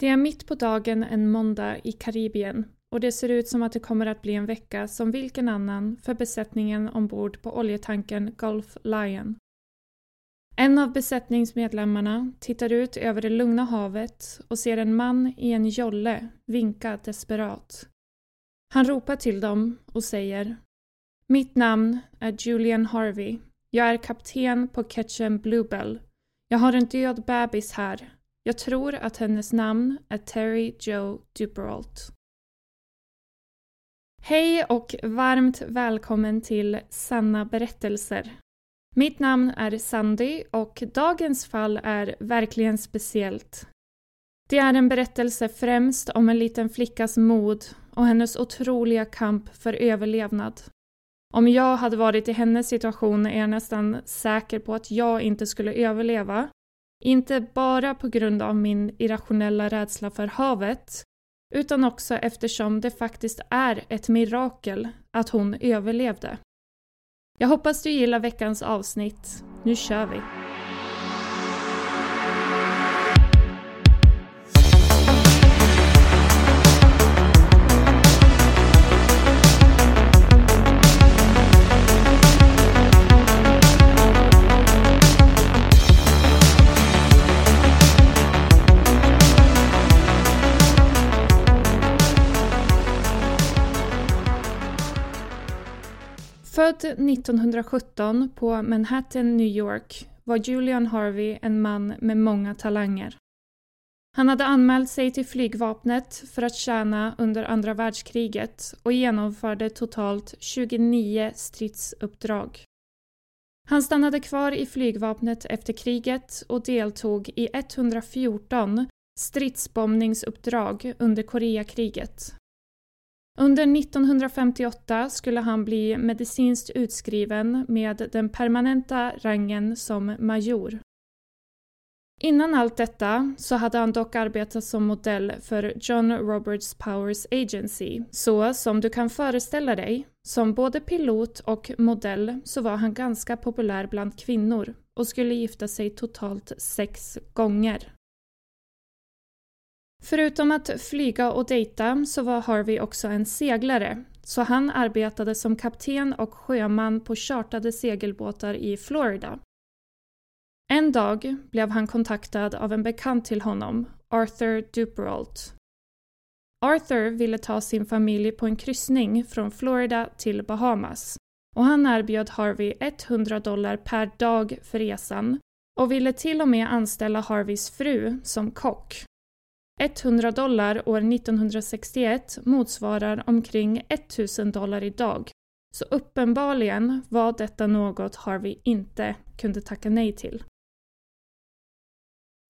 Det är mitt på dagen en måndag i Karibien och det ser ut som att det kommer att bli en vecka som vilken annan för besättningen ombord på oljetankern Gulf Lion. En av besättningsmedlemmarna tittar ut över det lugna havet och ser en man i en jolle vinka desperat. Han ropar till dem och säger Mitt namn är Julian Harvey. Jag är kapten på Ketchum Bluebell. Jag har en död bebis här. Jag tror att hennes namn är Terry Joe Duperalt. Hej och varmt välkommen till Sanna berättelser. Mitt namn är Sandy och dagens fall är verkligen speciellt. Det är en berättelse främst om en liten flickas mod och hennes otroliga kamp för överlevnad. Om jag hade varit i hennes situation är jag nästan säker på att jag inte skulle överleva. Inte bara på grund av min irrationella rädsla för havet, utan också eftersom det faktiskt är ett mirakel att hon överlevde. Jag hoppas du gillar veckans avsnitt. Nu kör vi! Född 1917 på Manhattan, New York var Julian Harvey en man med många talanger. Han hade anmält sig till flygvapnet för att tjäna under andra världskriget och genomförde totalt 29 stridsuppdrag. Han stannade kvar i flygvapnet efter kriget och deltog i 114 stridsbombningsuppdrag under Koreakriget. Under 1958 skulle han bli medicinskt utskriven med den permanenta rangen som major. Innan allt detta så hade han dock arbetat som modell för John Roberts Powers Agency, så som du kan föreställa dig, som både pilot och modell så var han ganska populär bland kvinnor och skulle gifta sig totalt sex gånger. Förutom att flyga och dejta så var Harvey också en seglare, så han arbetade som kapten och sjöman på chartade segelbåtar i Florida. En dag blev han kontaktad av en bekant till honom, Arthur Duperalt. Arthur ville ta sin familj på en kryssning från Florida till Bahamas och han erbjöd Harvey 100 dollar per dag för resan och ville till och med anställa Harveys fru som kock. 100 dollar år 1961 motsvarar omkring 1000 dollar idag. Så uppenbarligen var detta något Harvey inte kunde tacka nej till.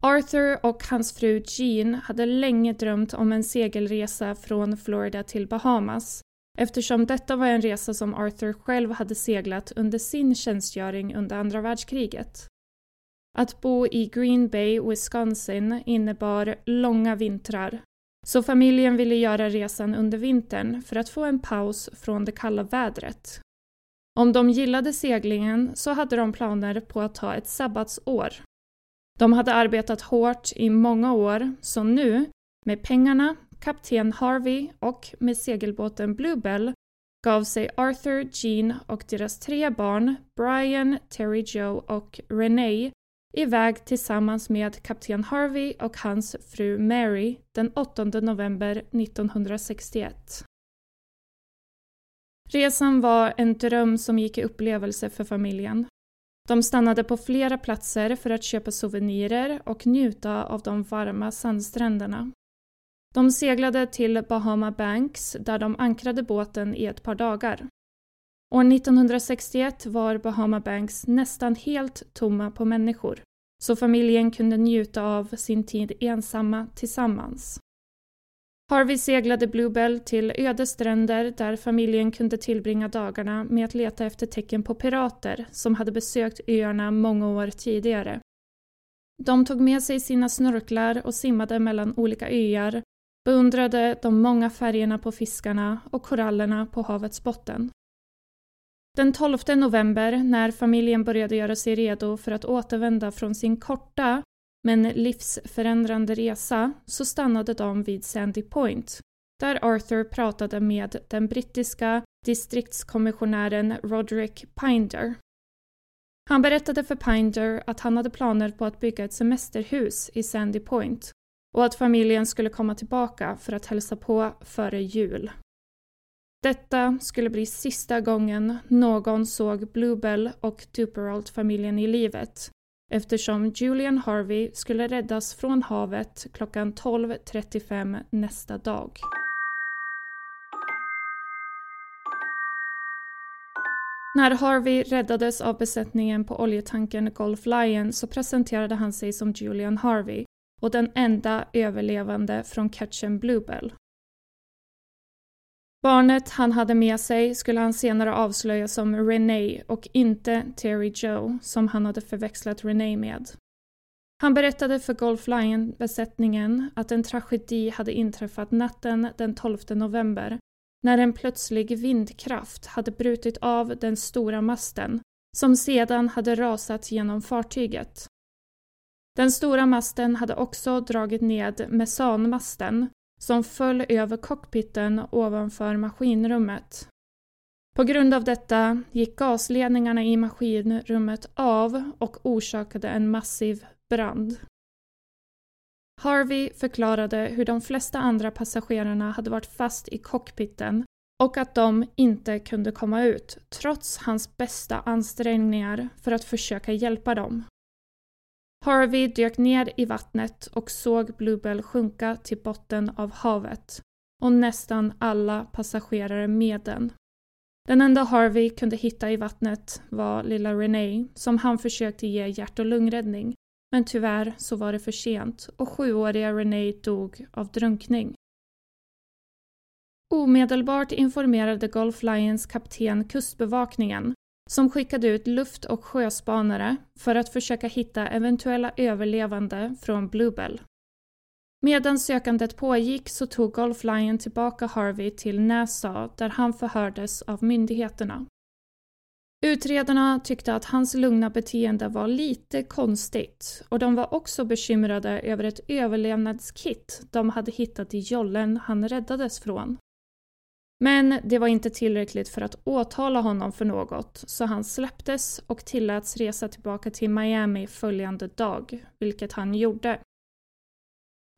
Arthur och hans fru Jean hade länge drömt om en segelresa från Florida till Bahamas eftersom detta var en resa som Arthur själv hade seglat under sin tjänstgöring under andra världskriget. Att bo i Green Bay, Wisconsin innebar långa vintrar så familjen ville göra resan under vintern för att få en paus från det kalla vädret. Om de gillade seglingen så hade de planer på att ta ett sabbatsår. De hade arbetat hårt i många år så nu, med pengarna, kapten Harvey och med segelbåten Bluebell gav sig Arthur, Jean och deras tre barn, Brian, Terry Joe och Renee, iväg tillsammans med kapten Harvey och hans fru Mary den 8 november 1961. Resan var en dröm som gick i upplevelse för familjen. De stannade på flera platser för att köpa souvenirer och njuta av de varma sandstränderna. De seglade till Bahama Banks där de ankrade båten i ett par dagar. År 1961 var Bahama Banks nästan helt tomma på människor, så familjen kunde njuta av sin tid ensamma tillsammans. Harvey seglade Bluebell till öde stränder där familjen kunde tillbringa dagarna med att leta efter tecken på pirater som hade besökt öarna många år tidigare. De tog med sig sina snorklar och simmade mellan olika öar, beundrade de många färgerna på fiskarna och korallerna på havets botten. Den 12 november, när familjen började göra sig redo för att återvända från sin korta men livsförändrande resa så stannade de vid Sandy Point där Arthur pratade med den brittiska distriktskommissionären Roderick Pinder. Han berättade för Pinder att han hade planer på att bygga ett semesterhus i Sandy Point och att familjen skulle komma tillbaka för att hälsa på före jul. Detta skulle bli sista gången någon såg Bluebell och Duperalt-familjen i livet eftersom Julian Harvey skulle räddas från havet klockan 12.35 nästa dag. När Harvey räddades av besättningen på oljetankern Gulf Lion så presenterade han sig som Julian Harvey och den enda överlevande från Catchen Bluebell. Barnet han hade med sig skulle han senare avslöja som Renee och inte Terry Joe som han hade förväxlat Renee med. Han berättade för Golf Lion-besättningen att en tragedi hade inträffat natten den 12 november när en plötslig vindkraft hade brutit av den stora masten som sedan hade rasat genom fartyget. Den stora masten hade också dragit ned mesanmasten som föll över cockpiten ovanför maskinrummet. På grund av detta gick gasledningarna i maskinrummet av och orsakade en massiv brand. Harvey förklarade hur de flesta andra passagerarna hade varit fast i cockpiten och att de inte kunde komma ut trots hans bästa ansträngningar för att försöka hjälpa dem. Harvey dök ner i vattnet och såg Bluebell sjunka till botten av havet och nästan alla passagerare med den. Den enda Harvey kunde hitta i vattnet var lilla Renee som han försökte ge hjärt och lungräddning men tyvärr så var det för sent och sjuåriga Renee dog av drunkning. Omedelbart informerade Gulf Lions kapten Kustbevakningen som skickade ut luft och sjöspanare för att försöka hitta eventuella överlevande från Bluebell. Medan sökandet pågick så tog Golf Lion tillbaka Harvey till Nassau där han förhördes av myndigheterna. Utredarna tyckte att hans lugna beteende var lite konstigt och de var också bekymrade över ett överlevnadskit de hade hittat i jollen han räddades från. Men det var inte tillräckligt för att åtala honom för något så han släpptes och tilläts resa tillbaka till Miami följande dag, vilket han gjorde.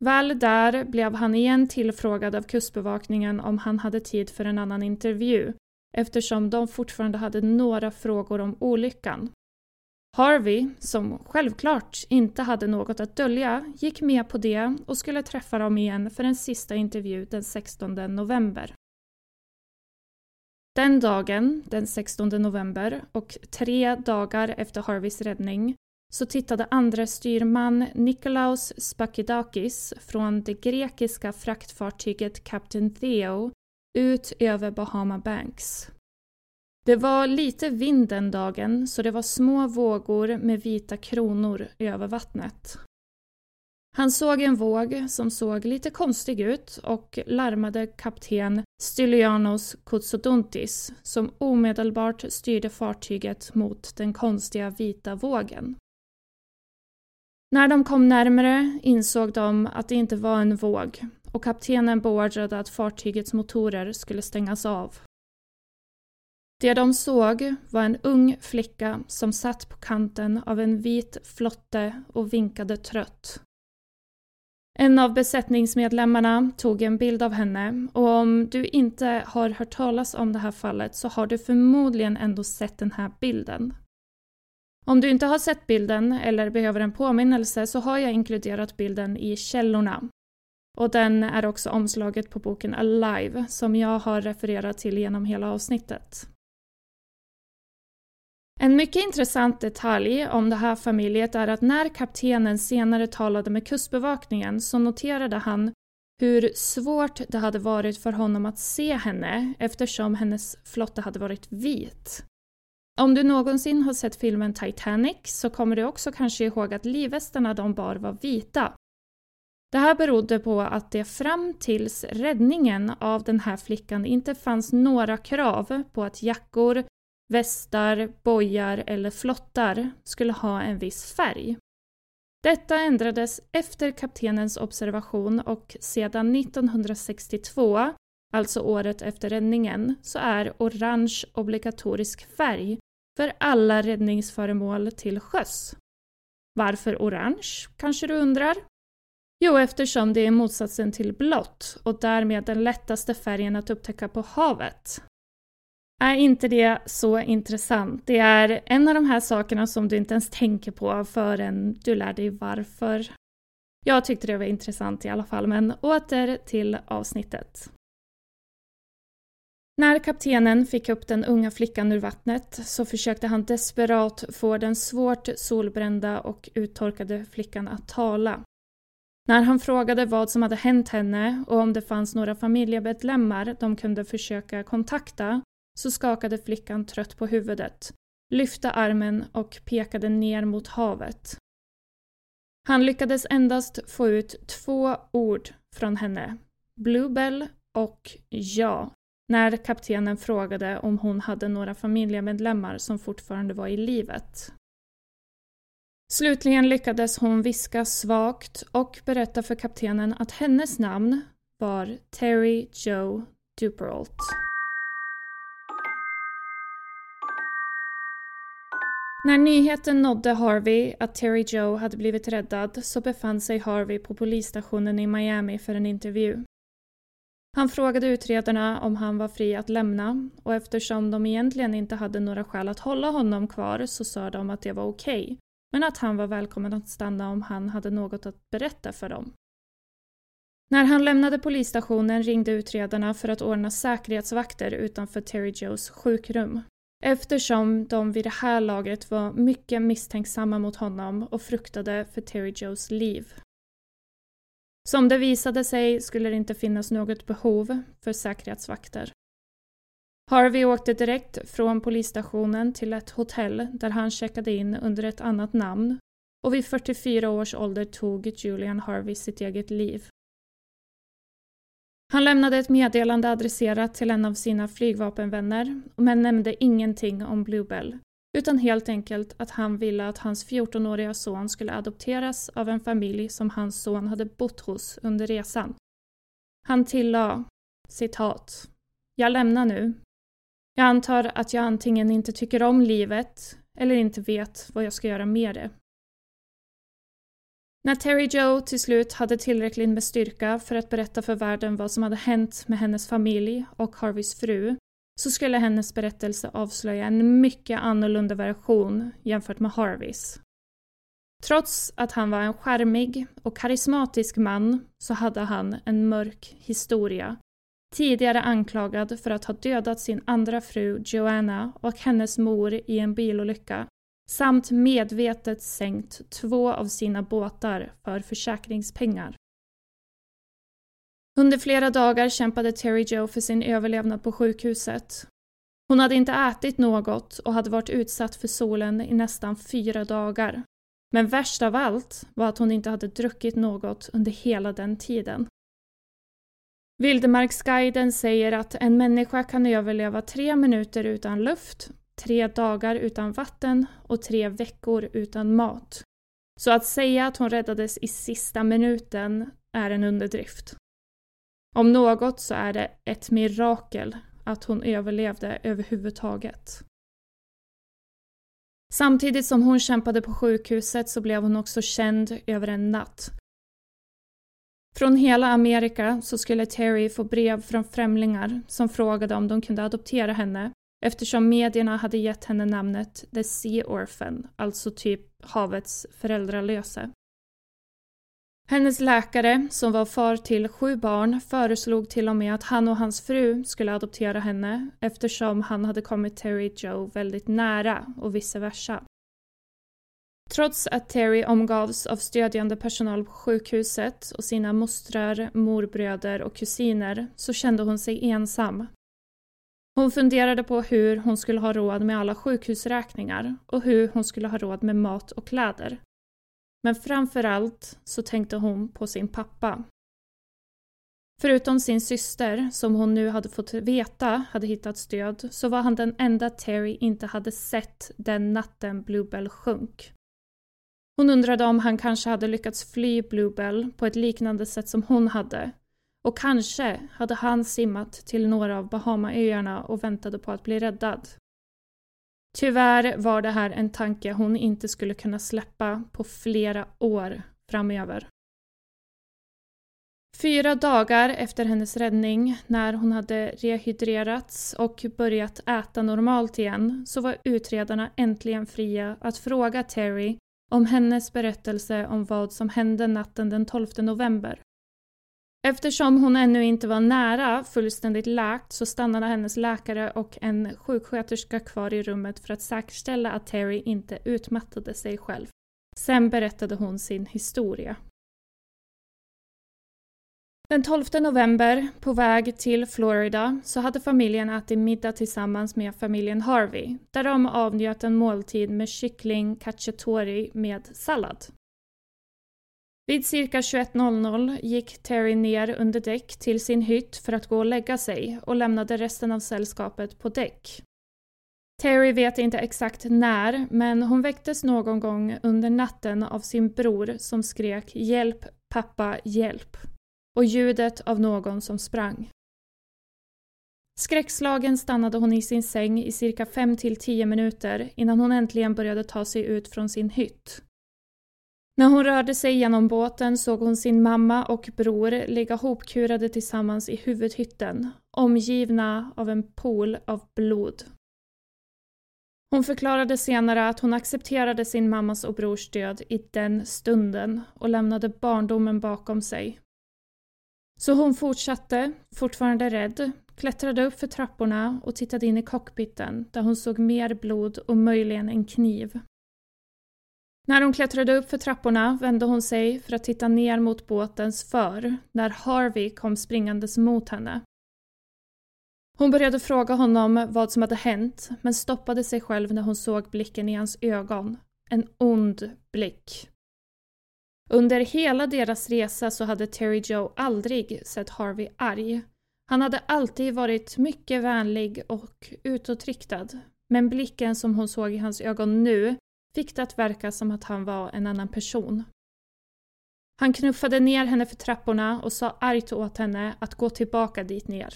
Väl där blev han igen tillfrågad av kustbevakningen om han hade tid för en annan intervju eftersom de fortfarande hade några frågor om olyckan. Harvey, som självklart inte hade något att dölja, gick med på det och skulle träffa dem igen för en sista intervju den 16 november. Den dagen, den 16 november, och tre dagar efter Harveys räddning så tittade andre styrman Nikolaus Spakidakis från det grekiska fraktfartyget Captain Theo ut över Bahama Banks. Det var lite vind den dagen så det var små vågor med vita kronor över vattnet. Han såg en våg som såg lite konstig ut och larmade kapten Stylianos Kotsodontis som omedelbart styrde fartyget mot den konstiga vita vågen. När de kom närmare insåg de att det inte var en våg och kaptenen beordrade att fartygets motorer skulle stängas av. Det de såg var en ung flicka som satt på kanten av en vit flotte och vinkade trött. En av besättningsmedlemmarna tog en bild av henne och om du inte har hört talas om det här fallet så har du förmodligen ändå sett den här bilden. Om du inte har sett bilden eller behöver en påminnelse så har jag inkluderat bilden i källorna. Och den är också omslaget på boken Alive som jag har refererat till genom hela avsnittet. En mycket intressant detalj om det här familjet är att när kaptenen senare talade med kustbevakningen så noterade han hur svårt det hade varit för honom att se henne eftersom hennes flotta hade varit vit. Om du någonsin har sett filmen Titanic så kommer du också kanske ihåg att livvästarna de bar var vita. Det här berodde på att det fram tills räddningen av den här flickan inte fanns några krav på att jackor, västar, bojar eller flottar skulle ha en viss färg. Detta ändrades efter kaptenens observation och sedan 1962, alltså året efter räddningen, så är orange obligatorisk färg för alla räddningsföremål till sjöss. Varför orange, kanske du undrar? Jo, eftersom det är motsatsen till blått och därmed den lättaste färgen att upptäcka på havet. Är inte det så intressant? Det är en av de här sakerna som du inte ens tänker på förrän du lär dig varför. Jag tyckte det var intressant i alla fall, men åter till avsnittet. När kaptenen fick upp den unga flickan ur vattnet så försökte han desperat få den svårt solbrända och uttorkade flickan att tala. När han frågade vad som hade hänt henne och om det fanns några familjemedlemmar de kunde försöka kontakta så skakade flickan trött på huvudet, lyfte armen och pekade ner mot havet. Han lyckades endast få ut två ord från henne, Bluebell och ja, när kaptenen frågade om hon hade några familjemedlemmar som fortfarande var i livet. Slutligen lyckades hon viska svagt och berätta för kaptenen att hennes namn var Terry Joe Duperolt. När nyheten nådde Harvey att Terry Joe hade blivit räddad så befann sig Harvey på polisstationen i Miami för en intervju. Han frågade utredarna om han var fri att lämna och eftersom de egentligen inte hade några skäl att hålla honom kvar så sa de att det var okej, okay, men att han var välkommen att stanna om han hade något att berätta för dem. När han lämnade polisstationen ringde utredarna för att ordna säkerhetsvakter utanför Terry Joes sjukrum eftersom de vid det här laget var mycket misstänksamma mot honom och fruktade för Terry Joes liv. Som det visade sig skulle det inte finnas något behov för säkerhetsvakter. Harvey åkte direkt från polisstationen till ett hotell där han checkade in under ett annat namn och vid 44 års ålder tog Julian Harvey sitt eget liv. Han lämnade ett meddelande adresserat till en av sina flygvapenvänner men nämnde ingenting om Bluebell utan helt enkelt att han ville att hans 14-åriga son skulle adopteras av en familj som hans son hade bott hos under resan. Han tillade, citat, Jag lämnar nu. Jag antar att jag antingen inte tycker om livet eller inte vet vad jag ska göra med det. När Terry Joe till slut hade tillräckligt med styrka för att berätta för världen vad som hade hänt med hennes familj och Harveys fru så skulle hennes berättelse avslöja en mycket annorlunda version jämfört med Harveys. Trots att han var en skärmig och karismatisk man så hade han en mörk historia. Tidigare anklagad för att ha dödat sin andra fru Joanna och hennes mor i en bilolycka samt medvetet sänkt två av sina båtar för försäkringspengar. Under flera dagar kämpade Terry Joe för sin överlevnad på sjukhuset. Hon hade inte ätit något och hade varit utsatt för solen i nästan fyra dagar. Men värst av allt var att hon inte hade druckit något under hela den tiden. Vildmarksguiden säger att en människa kan överleva tre minuter utan luft, tre dagar utan vatten och tre veckor utan mat. Så att säga att hon räddades i sista minuten är en underdrift. Om något så är det ett mirakel att hon överlevde överhuvudtaget. Samtidigt som hon kämpade på sjukhuset så blev hon också känd över en natt. Från hela Amerika så skulle Terry få brev från främlingar som frågade om de kunde adoptera henne eftersom medierna hade gett henne namnet The Sea Orphan, alltså typ havets föräldralöse. Hennes läkare, som var far till sju barn, föreslog till och med att han och hans fru skulle adoptera henne eftersom han hade kommit Terry Joe väldigt nära och vice versa. Trots att Terry omgavs av stödjande personal på sjukhuset och sina mostrar, morbröder och kusiner så kände hon sig ensam. Hon funderade på hur hon skulle ha råd med alla sjukhusräkningar och hur hon skulle ha råd med mat och kläder. Men framför allt så tänkte hon på sin pappa. Förutom sin syster, som hon nu hade fått veta hade hittat stöd, så var han den enda Terry inte hade sett den natten Bluebell sjönk. Hon undrade om han kanske hade lyckats fly Bluebell på ett liknande sätt som hon hade. Och kanske hade han simmat till några av Bahamaöarna och väntade på att bli räddad. Tyvärr var det här en tanke hon inte skulle kunna släppa på flera år framöver. Fyra dagar efter hennes räddning, när hon hade rehydrerats och börjat äta normalt igen, så var utredarna äntligen fria att fråga Terry om hennes berättelse om vad som hände natten den 12 november. Eftersom hon ännu inte var nära fullständigt läkt så stannade hennes läkare och en sjuksköterska kvar i rummet för att säkerställa att Terry inte utmattade sig själv. Sen berättade hon sin historia. Den 12 november, på väg till Florida, så hade familjen ätit middag tillsammans med familjen Harvey, där de avnjöt en måltid med kyckling cacciatori med sallad. Vid cirka 21.00 gick Terry ner under däck till sin hytt för att gå och lägga sig och lämnade resten av sällskapet på däck. Terry vet inte exakt när, men hon väcktes någon gång under natten av sin bror som skrek “Hjälp, pappa, hjälp” och ljudet av någon som sprang. Skräckslagen stannade hon i sin säng i cirka 5-10 minuter innan hon äntligen började ta sig ut från sin hytt. När hon rörde sig genom båten såg hon sin mamma och bror ligga hopkurade tillsammans i huvudhytten, omgivna av en pool av blod. Hon förklarade senare att hon accepterade sin mammas och brors död i den stunden och lämnade barndomen bakom sig. Så hon fortsatte, fortfarande rädd, klättrade upp för trapporna och tittade in i cockpiten där hon såg mer blod och möjligen en kniv. När hon klättrade upp för trapporna vände hon sig för att titta ner mot båtens för när Harvey kom springandes mot henne. Hon började fråga honom vad som hade hänt men stoppade sig själv när hon såg blicken i hans ögon. En ond blick. Under hela deras resa så hade Terry Joe aldrig sett Harvey arg. Han hade alltid varit mycket vänlig och utåtriktad. Men blicken som hon såg i hans ögon nu fick det att verka som att han var en annan person. Han knuffade ner henne för trapporna och sa argt åt henne att gå tillbaka dit ner.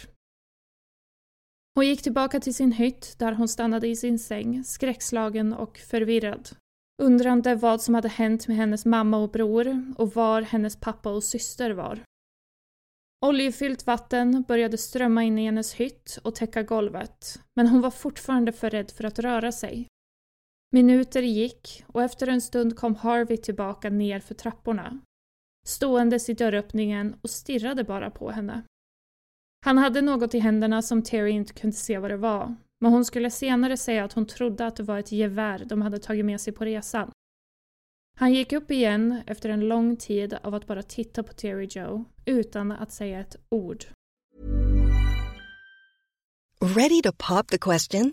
Hon gick tillbaka till sin hytt där hon stannade i sin säng, skräckslagen och förvirrad. Undrande vad som hade hänt med hennes mamma och bror och var hennes pappa och syster var. Oljefyllt vatten började strömma in i hennes hytt och täcka golvet, men hon var fortfarande för rädd för att röra sig. Minuter gick och efter en stund kom Harvey tillbaka ner för trapporna. Ståendes i dörröppningen och stirrade bara på henne. Han hade något i händerna som Terry inte kunde se vad det var, men hon skulle senare säga att hon trodde att det var ett gevär de hade tagit med sig på resan. Han gick upp igen efter en lång tid av att bara titta på Terry Joe utan att säga ett ord. Ready to pop the question?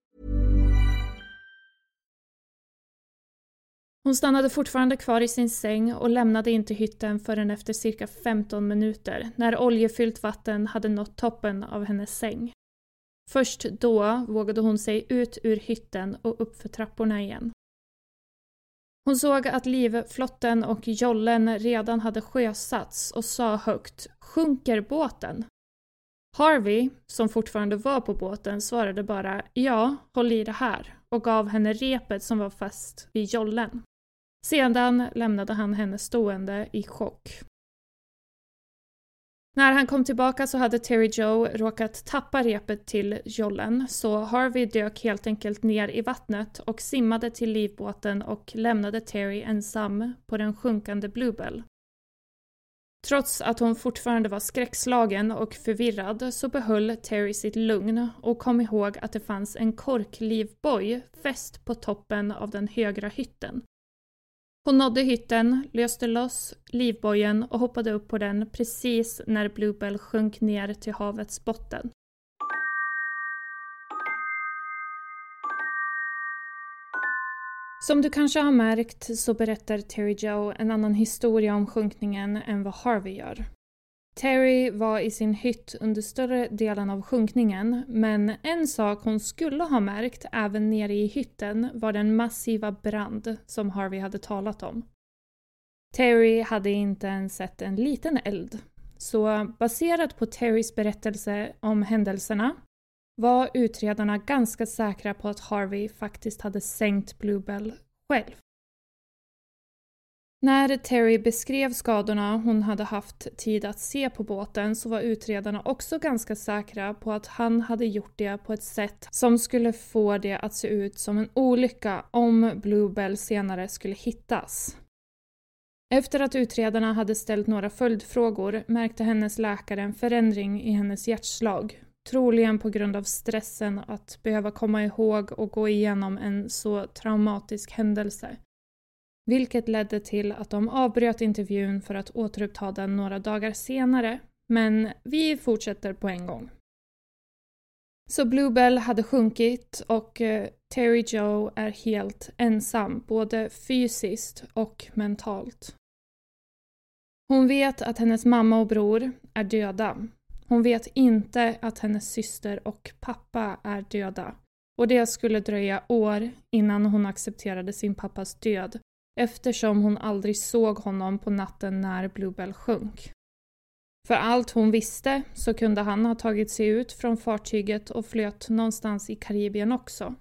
Hon stannade fortfarande kvar i sin säng och lämnade inte hytten förrän efter cirka 15 minuter när oljefyllt vatten hade nått toppen av hennes säng. Först då vågade hon sig ut ur hytten och uppför trapporna igen. Hon såg att livflotten och jollen redan hade sjösatts och sa högt “Sjunker båten?” Harvey, som fortfarande var på båten, svarade bara “Ja, håll i det här” och gav henne repet som var fast vid jollen. Sedan lämnade han henne stående i chock. När han kom tillbaka så hade Terry Joe råkat tappa repet till jollen så Harvey dök helt enkelt ner i vattnet och simmade till livbåten och lämnade Terry ensam på den sjunkande Bluebell. Trots att hon fortfarande var skräckslagen och förvirrad så behöll Terry sitt lugn och kom ihåg att det fanns en korklivboj fäst på toppen av den högra hytten. Hon nådde hytten, löste loss livbojen och hoppade upp på den precis när Bluebell sjönk ner till havets botten. Som du kanske har märkt så berättar Terry Joe en annan historia om sjunkningen än vad Harvey gör. Terry var i sin hytt under större delen av sjunkningen men en sak hon skulle ha märkt även nere i hytten var den massiva brand som Harvey hade talat om. Terry hade inte ens sett en liten eld. Så baserat på Terrys berättelse om händelserna var utredarna ganska säkra på att Harvey faktiskt hade sänkt Bluebell själv. När Terry beskrev skadorna hon hade haft tid att se på båten så var utredarna också ganska säkra på att han hade gjort det på ett sätt som skulle få det att se ut som en olycka om Bluebell senare skulle hittas. Efter att utredarna hade ställt några följdfrågor märkte hennes läkare en förändring i hennes hjärtslag. Troligen på grund av stressen att behöva komma ihåg och gå igenom en så traumatisk händelse. Vilket ledde till att de avbröt intervjun för att återuppta den några dagar senare. Men vi fortsätter på en gång. Så Bluebell hade sjunkit och eh, Terry Joe är helt ensam, både fysiskt och mentalt. Hon vet att hennes mamma och bror är döda. Hon vet inte att hennes syster och pappa är döda. Och det skulle dröja år innan hon accepterade sin pappas död eftersom hon aldrig såg honom på natten när Bluebell sjönk. För allt hon visste så kunde han ha tagit sig ut från fartyget och flöt någonstans i Karibien också.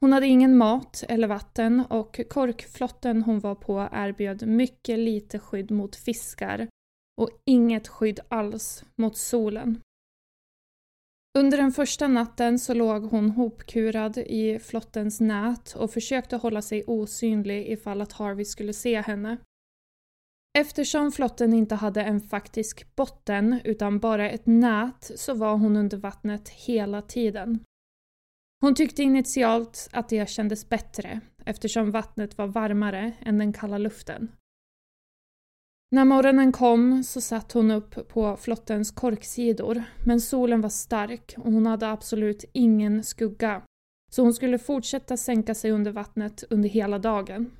Hon hade ingen mat eller vatten och korkflotten hon var på erbjöd mycket lite skydd mot fiskar och inget skydd alls mot solen. Under den första natten så låg hon hopkurad i flottens nät och försökte hålla sig osynlig ifall att Harvey skulle se henne. Eftersom flotten inte hade en faktisk botten utan bara ett nät så var hon under vattnet hela tiden. Hon tyckte initialt att det kändes bättre eftersom vattnet var varmare än den kalla luften. När morgonen kom så satt hon upp på flottens korksidor, men solen var stark och hon hade absolut ingen skugga. Så hon skulle fortsätta sänka sig under vattnet under hela dagen.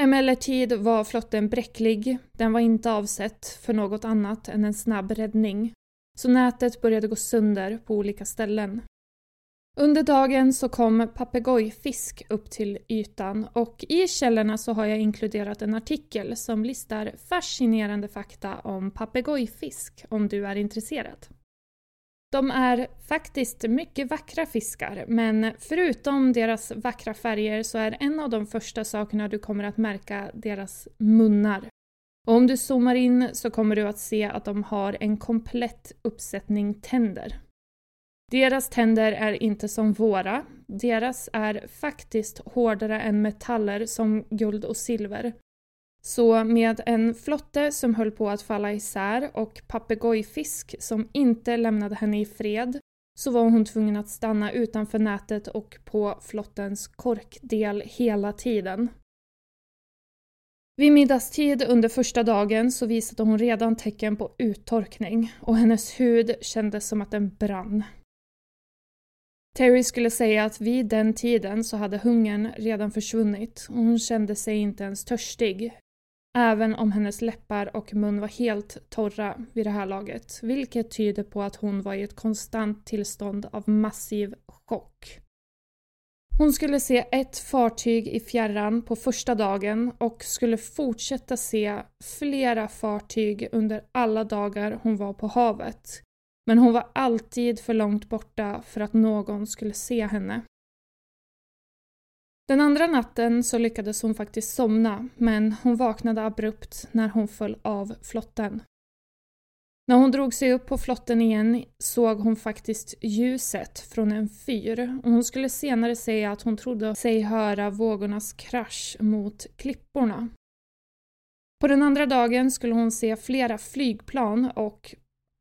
Emellertid var flotten bräcklig, den var inte avsett för något annat än en snabb räddning. Så nätet började gå sönder på olika ställen. Under dagen så kom papegojfisk upp till ytan och i källorna så har jag inkluderat en artikel som listar fascinerande fakta om papegojfisk om du är intresserad. De är faktiskt mycket vackra fiskar, men förutom deras vackra färger så är en av de första sakerna du kommer att märka deras munnar. Och om du zoomar in så kommer du att se att de har en komplett uppsättning tänder. Deras tänder är inte som våra. Deras är faktiskt hårdare än metaller som guld och silver. Så med en flotte som höll på att falla isär och papegojfisk som inte lämnade henne i fred så var hon tvungen att stanna utanför nätet och på flottens korkdel hela tiden. Vid middagstid under första dagen så visade hon redan tecken på uttorkning och hennes hud kändes som att den brann. Terry skulle säga att vid den tiden så hade hungern redan försvunnit och hon kände sig inte ens törstig. Även om hennes läppar och mun var helt torra vid det här laget, vilket tyder på att hon var i ett konstant tillstånd av massiv chock. Hon skulle se ett fartyg i fjärran på första dagen och skulle fortsätta se flera fartyg under alla dagar hon var på havet. Men hon var alltid för långt borta för att någon skulle se henne. Den andra natten så lyckades hon faktiskt somna, men hon vaknade abrupt när hon föll av flotten. När hon drog sig upp på flotten igen såg hon faktiskt ljuset från en fyr och hon skulle senare säga att hon trodde sig höra vågornas krasch mot klipporna. På den andra dagen skulle hon se flera flygplan och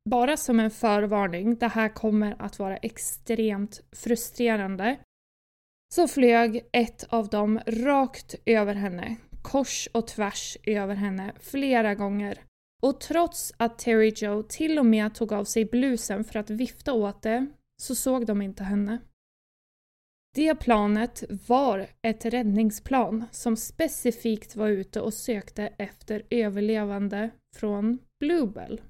bara som en förvarning, det här kommer att vara extremt frustrerande, så flög ett av dem rakt över henne, kors och tvärs över henne flera gånger. Och trots att Terry Joe till och med tog av sig blusen för att vifta åt det, så såg de inte henne. Det planet var ett räddningsplan som specifikt var ute och sökte efter överlevande från Bluebell.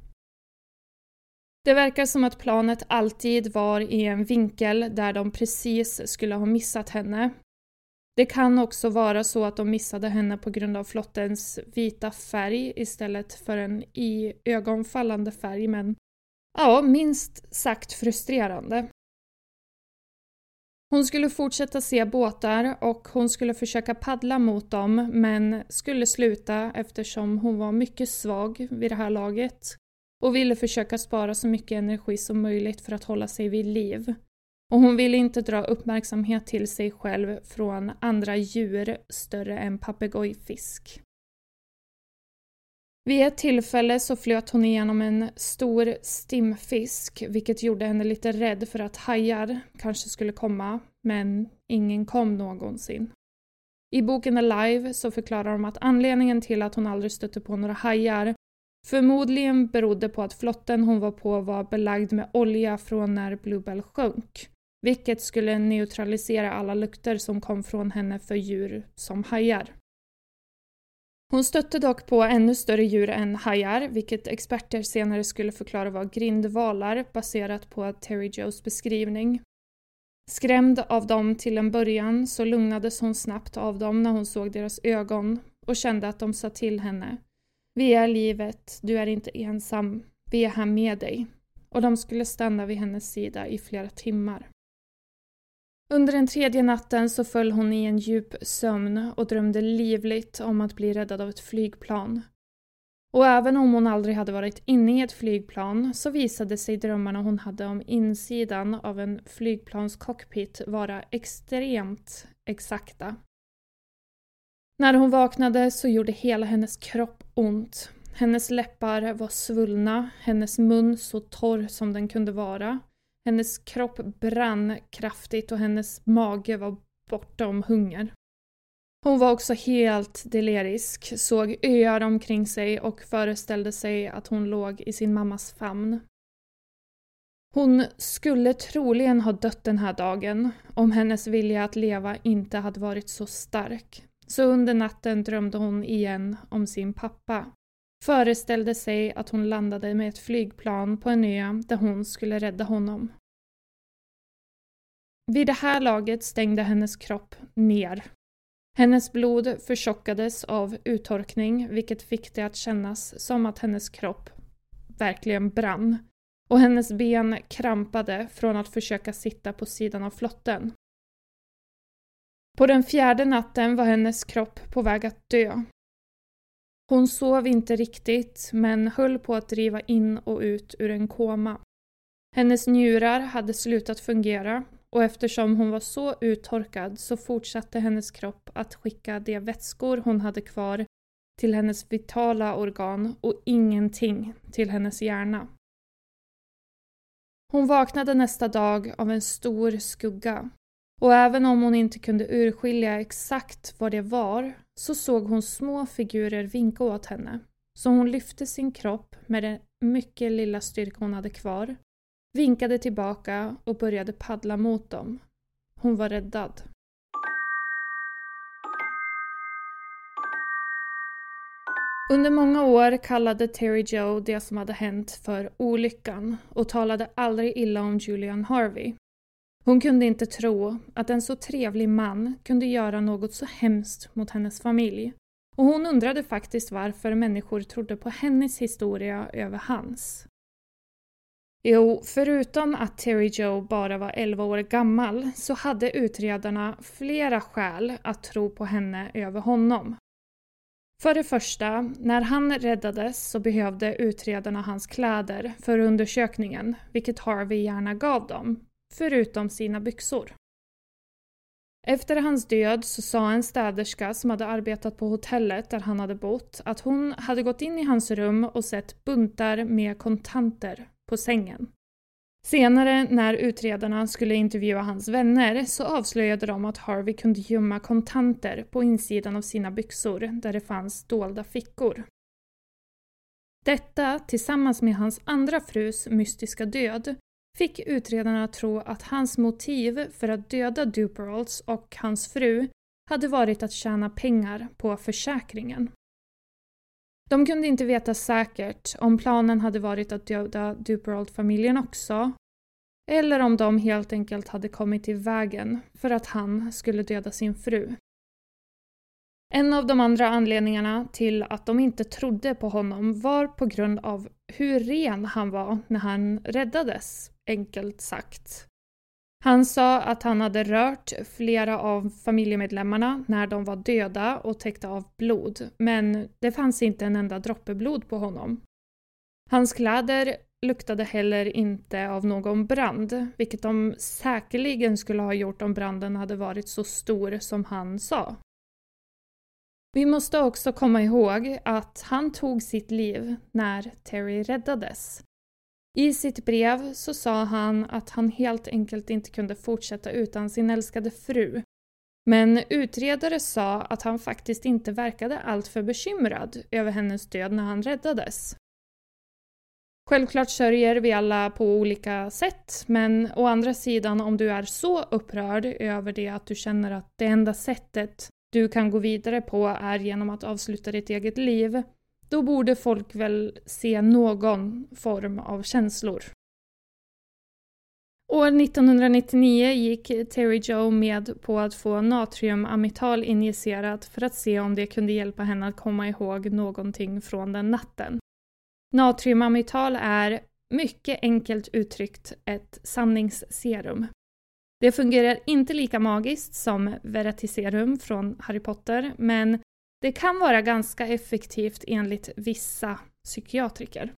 Det verkar som att planet alltid var i en vinkel där de precis skulle ha missat henne. Det kan också vara så att de missade henne på grund av flottens vita färg istället för en i ögonfallande färg, men ja, minst sagt frustrerande. Hon skulle fortsätta se båtar och hon skulle försöka paddla mot dem men skulle sluta eftersom hon var mycket svag vid det här laget och ville försöka spara så mycket energi som möjligt för att hålla sig vid liv. Och hon ville inte dra uppmärksamhet till sig själv från andra djur större än papegojfisk. Vid ett tillfälle så flöt hon igenom en stor stimfisk vilket gjorde henne lite rädd för att hajar kanske skulle komma, men ingen kom någonsin. I boken Alive så förklarar de att anledningen till att hon aldrig stötte på några hajar Förmodligen berodde på att flotten hon var på var belagd med olja från när Bluebell sjönk, vilket skulle neutralisera alla lukter som kom från henne för djur som hajar. Hon stötte dock på ännu större djur än hajar, vilket experter senare skulle förklara var grindvalar baserat på Terry Joes beskrivning. Skrämd av dem till en början så lugnades hon snabbt av dem när hon såg deras ögon och kände att de sa till henne vi är livet, du är inte ensam, vi är här med dig. Och de skulle stanna vid hennes sida i flera timmar. Under den tredje natten så föll hon i en djup sömn och drömde livligt om att bli räddad av ett flygplan. Och även om hon aldrig hade varit inne i ett flygplan så visade sig drömmarna hon hade om insidan av en flygplanscockpit vara extremt exakta. När hon vaknade så gjorde hela hennes kropp ont. Hennes läppar var svullna, hennes mun så torr som den kunde vara. Hennes kropp brann kraftigt och hennes mage var bortom hunger. Hon var också helt delirisk, såg öar omkring sig och föreställde sig att hon låg i sin mammas famn. Hon skulle troligen ha dött den här dagen om hennes vilja att leva inte hade varit så stark. Så under natten drömde hon igen om sin pappa. Föreställde sig att hon landade med ett flygplan på en ö där hon skulle rädda honom. Vid det här laget stängde hennes kropp ner. Hennes blod förtjockades av uttorkning vilket fick det att kännas som att hennes kropp verkligen brann och hennes ben krampade från att försöka sitta på sidan av flotten. På den fjärde natten var hennes kropp på väg att dö. Hon sov inte riktigt men höll på att driva in och ut ur en koma. Hennes njurar hade slutat fungera och eftersom hon var så uttorkad så fortsatte hennes kropp att skicka de vätskor hon hade kvar till hennes vitala organ och ingenting till hennes hjärna. Hon vaknade nästa dag av en stor skugga och även om hon inte kunde urskilja exakt vad det var så såg hon små figurer vinka åt henne. Så hon lyfte sin kropp med den mycket lilla styrka hon hade kvar, vinkade tillbaka och började paddla mot dem. Hon var räddad. Under många år kallade Terry Joe det som hade hänt för olyckan och talade aldrig illa om Julian Harvey. Hon kunde inte tro att en så trevlig man kunde göra något så hemskt mot hennes familj. Och hon undrade faktiskt varför människor trodde på hennes historia över hans. Jo, förutom att Terry Joe bara var 11 år gammal så hade utredarna flera skäl att tro på henne över honom. För det första, när han räddades så behövde utredarna hans kläder för undersökningen, vilket Harvey gärna gav dem, förutom sina byxor. Efter hans död så sa en städerska som hade arbetat på hotellet där han hade bott att hon hade gått in i hans rum och sett buntar med kontanter på sängen. Senare när utredarna skulle intervjua hans vänner så avslöjade de att Harvey kunde gömma kontanter på insidan av sina byxor där det fanns dolda fickor. Detta tillsammans med hans andra frus mystiska död fick utredarna att tro att hans motiv för att döda Duperolds och hans fru hade varit att tjäna pengar på försäkringen. De kunde inte veta säkert om planen hade varit att döda Duperold-familjen också eller om de helt enkelt hade kommit i vägen för att han skulle döda sin fru. En av de andra anledningarna till att de inte trodde på honom var på grund av hur ren han var när han räddades, enkelt sagt. Han sa att han hade rört flera av familjemedlemmarna när de var döda och täckta av blod, men det fanns inte en enda droppe blod på honom. Hans kläder luktade heller inte av någon brand, vilket de säkerligen skulle ha gjort om branden hade varit så stor som han sa. Vi måste också komma ihåg att han tog sitt liv när Terry räddades. I sitt brev så sa han att han helt enkelt inte kunde fortsätta utan sin älskade fru. Men utredare sa att han faktiskt inte verkade alltför bekymrad över hennes död när han räddades. Självklart sörjer vi alla på olika sätt, men å andra sidan om du är så upprörd över det att du känner att det enda sättet du kan gå vidare på är genom att avsluta ditt eget liv, då borde folk väl se någon form av känslor. År 1999 gick Terry Joe med på att få natriumamital injicerat för att se om det kunde hjälpa henne att komma ihåg någonting från den natten. Natriumamital är mycket enkelt uttryckt ett sanningsserum. Det fungerar inte lika magiskt som Veratiserum från Harry Potter, men det kan vara ganska effektivt enligt vissa psykiatriker.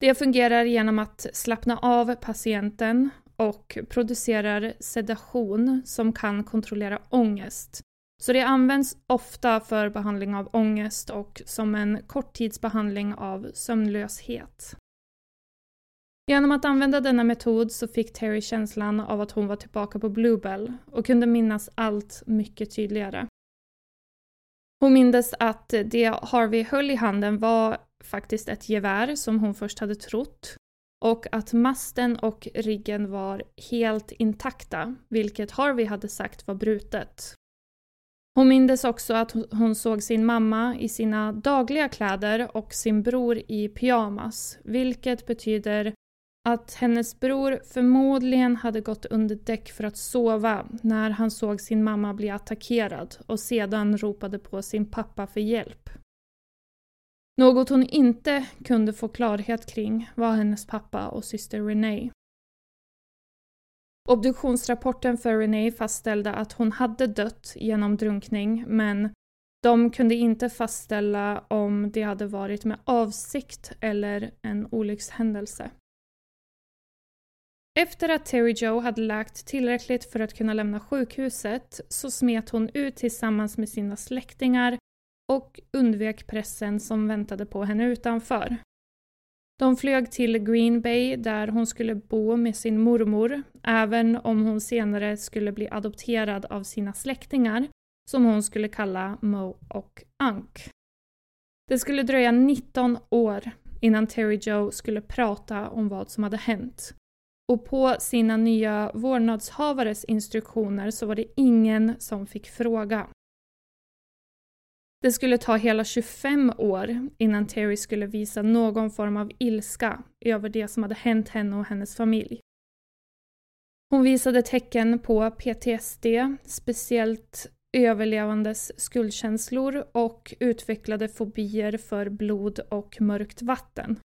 Det fungerar genom att slappna av patienten och producerar sedation som kan kontrollera ångest. Så det används ofta för behandling av ångest och som en korttidsbehandling av sömnlöshet. Genom att använda denna metod så fick Terry känslan av att hon var tillbaka på Bluebell och kunde minnas allt mycket tydligare. Hon mindes att det Harvey höll i handen var faktiskt ett gevär som hon först hade trott och att masten och riggen var helt intakta, vilket Harvey hade sagt var brutet. Hon mindes också att hon såg sin mamma i sina dagliga kläder och sin bror i pyjamas, vilket betyder att hennes bror förmodligen hade gått under däck för att sova när han såg sin mamma bli attackerad och sedan ropade på sin pappa för hjälp. Något hon inte kunde få klarhet kring var hennes pappa och syster Renee. Obduktionsrapporten för Renee fastställde att hon hade dött genom drunkning men de kunde inte fastställa om det hade varit med avsikt eller en olyckshändelse. Efter att Terry Joe hade läkt tillräckligt för att kunna lämna sjukhuset så smet hon ut tillsammans med sina släktingar och undvek pressen som väntade på henne utanför. De flög till Green Bay där hon skulle bo med sin mormor, även om hon senare skulle bli adopterad av sina släktingar, som hon skulle kalla Mo och Unk. Det skulle dröja 19 år innan Terry Joe skulle prata om vad som hade hänt. Och på sina nya vårdnadshavares instruktioner så var det ingen som fick fråga. Det skulle ta hela 25 år innan Terry skulle visa någon form av ilska över det som hade hänt henne och hennes familj. Hon visade tecken på PTSD, speciellt överlevandes skuldkänslor och utvecklade fobier för blod och mörkt vatten.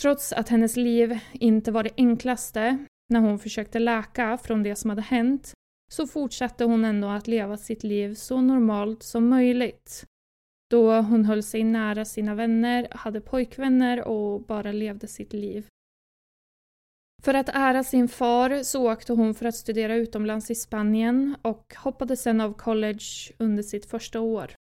Trots att hennes liv inte var det enklaste när hon försökte läka från det som hade hänt så fortsatte hon ändå att leva sitt liv så normalt som möjligt. Då hon höll sig nära sina vänner, hade pojkvänner och bara levde sitt liv. För att ära sin far så åkte hon för att studera utomlands i Spanien och hoppade sen av college under sitt första år.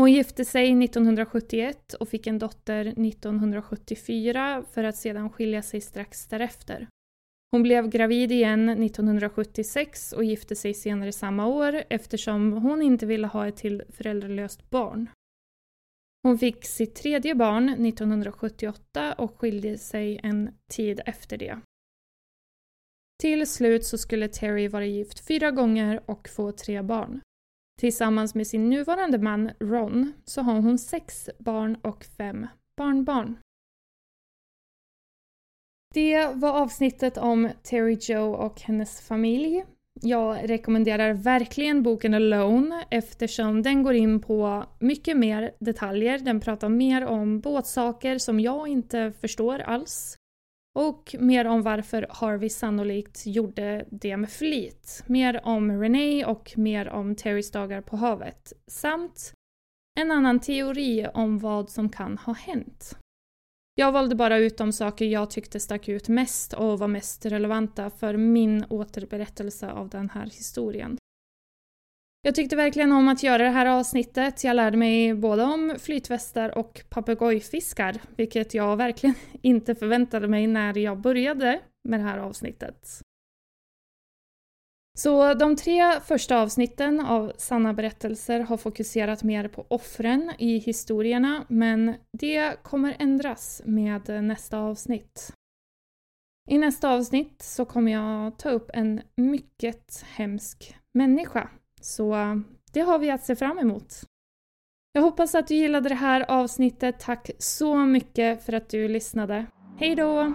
Hon gifte sig 1971 och fick en dotter 1974 för att sedan skilja sig strax därefter. Hon blev gravid igen 1976 och gifte sig senare samma år eftersom hon inte ville ha ett till föräldralöst barn. Hon fick sitt tredje barn 1978 och skilde sig en tid efter det. Till slut så skulle Terry vara gift fyra gånger och få tre barn. Tillsammans med sin nuvarande man Ron så har hon sex barn och fem barnbarn. Det var avsnittet om Terry Joe och hennes familj. Jag rekommenderar verkligen boken Alone eftersom den går in på mycket mer detaljer. Den pratar mer om båtsaker som jag inte förstår alls. Och mer om varför Harvey sannolikt gjorde det med flit. Mer om Renee och mer om Terrys dagar på havet. Samt en annan teori om vad som kan ha hänt. Jag valde bara ut de saker jag tyckte stack ut mest och var mest relevanta för min återberättelse av den här historien. Jag tyckte verkligen om att göra det här avsnittet. Jag lärde mig både om flytvästar och papegojfiskar, vilket jag verkligen inte förväntade mig när jag började med det här avsnittet. Så de tre första avsnitten av Sanna berättelser har fokuserat mer på offren i historierna, men det kommer ändras med nästa avsnitt. I nästa avsnitt så kommer jag ta upp en mycket hemsk människa, så det har vi att se fram emot. Jag hoppas att du gillade det här avsnittet. Tack så mycket för att du lyssnade. Hej då!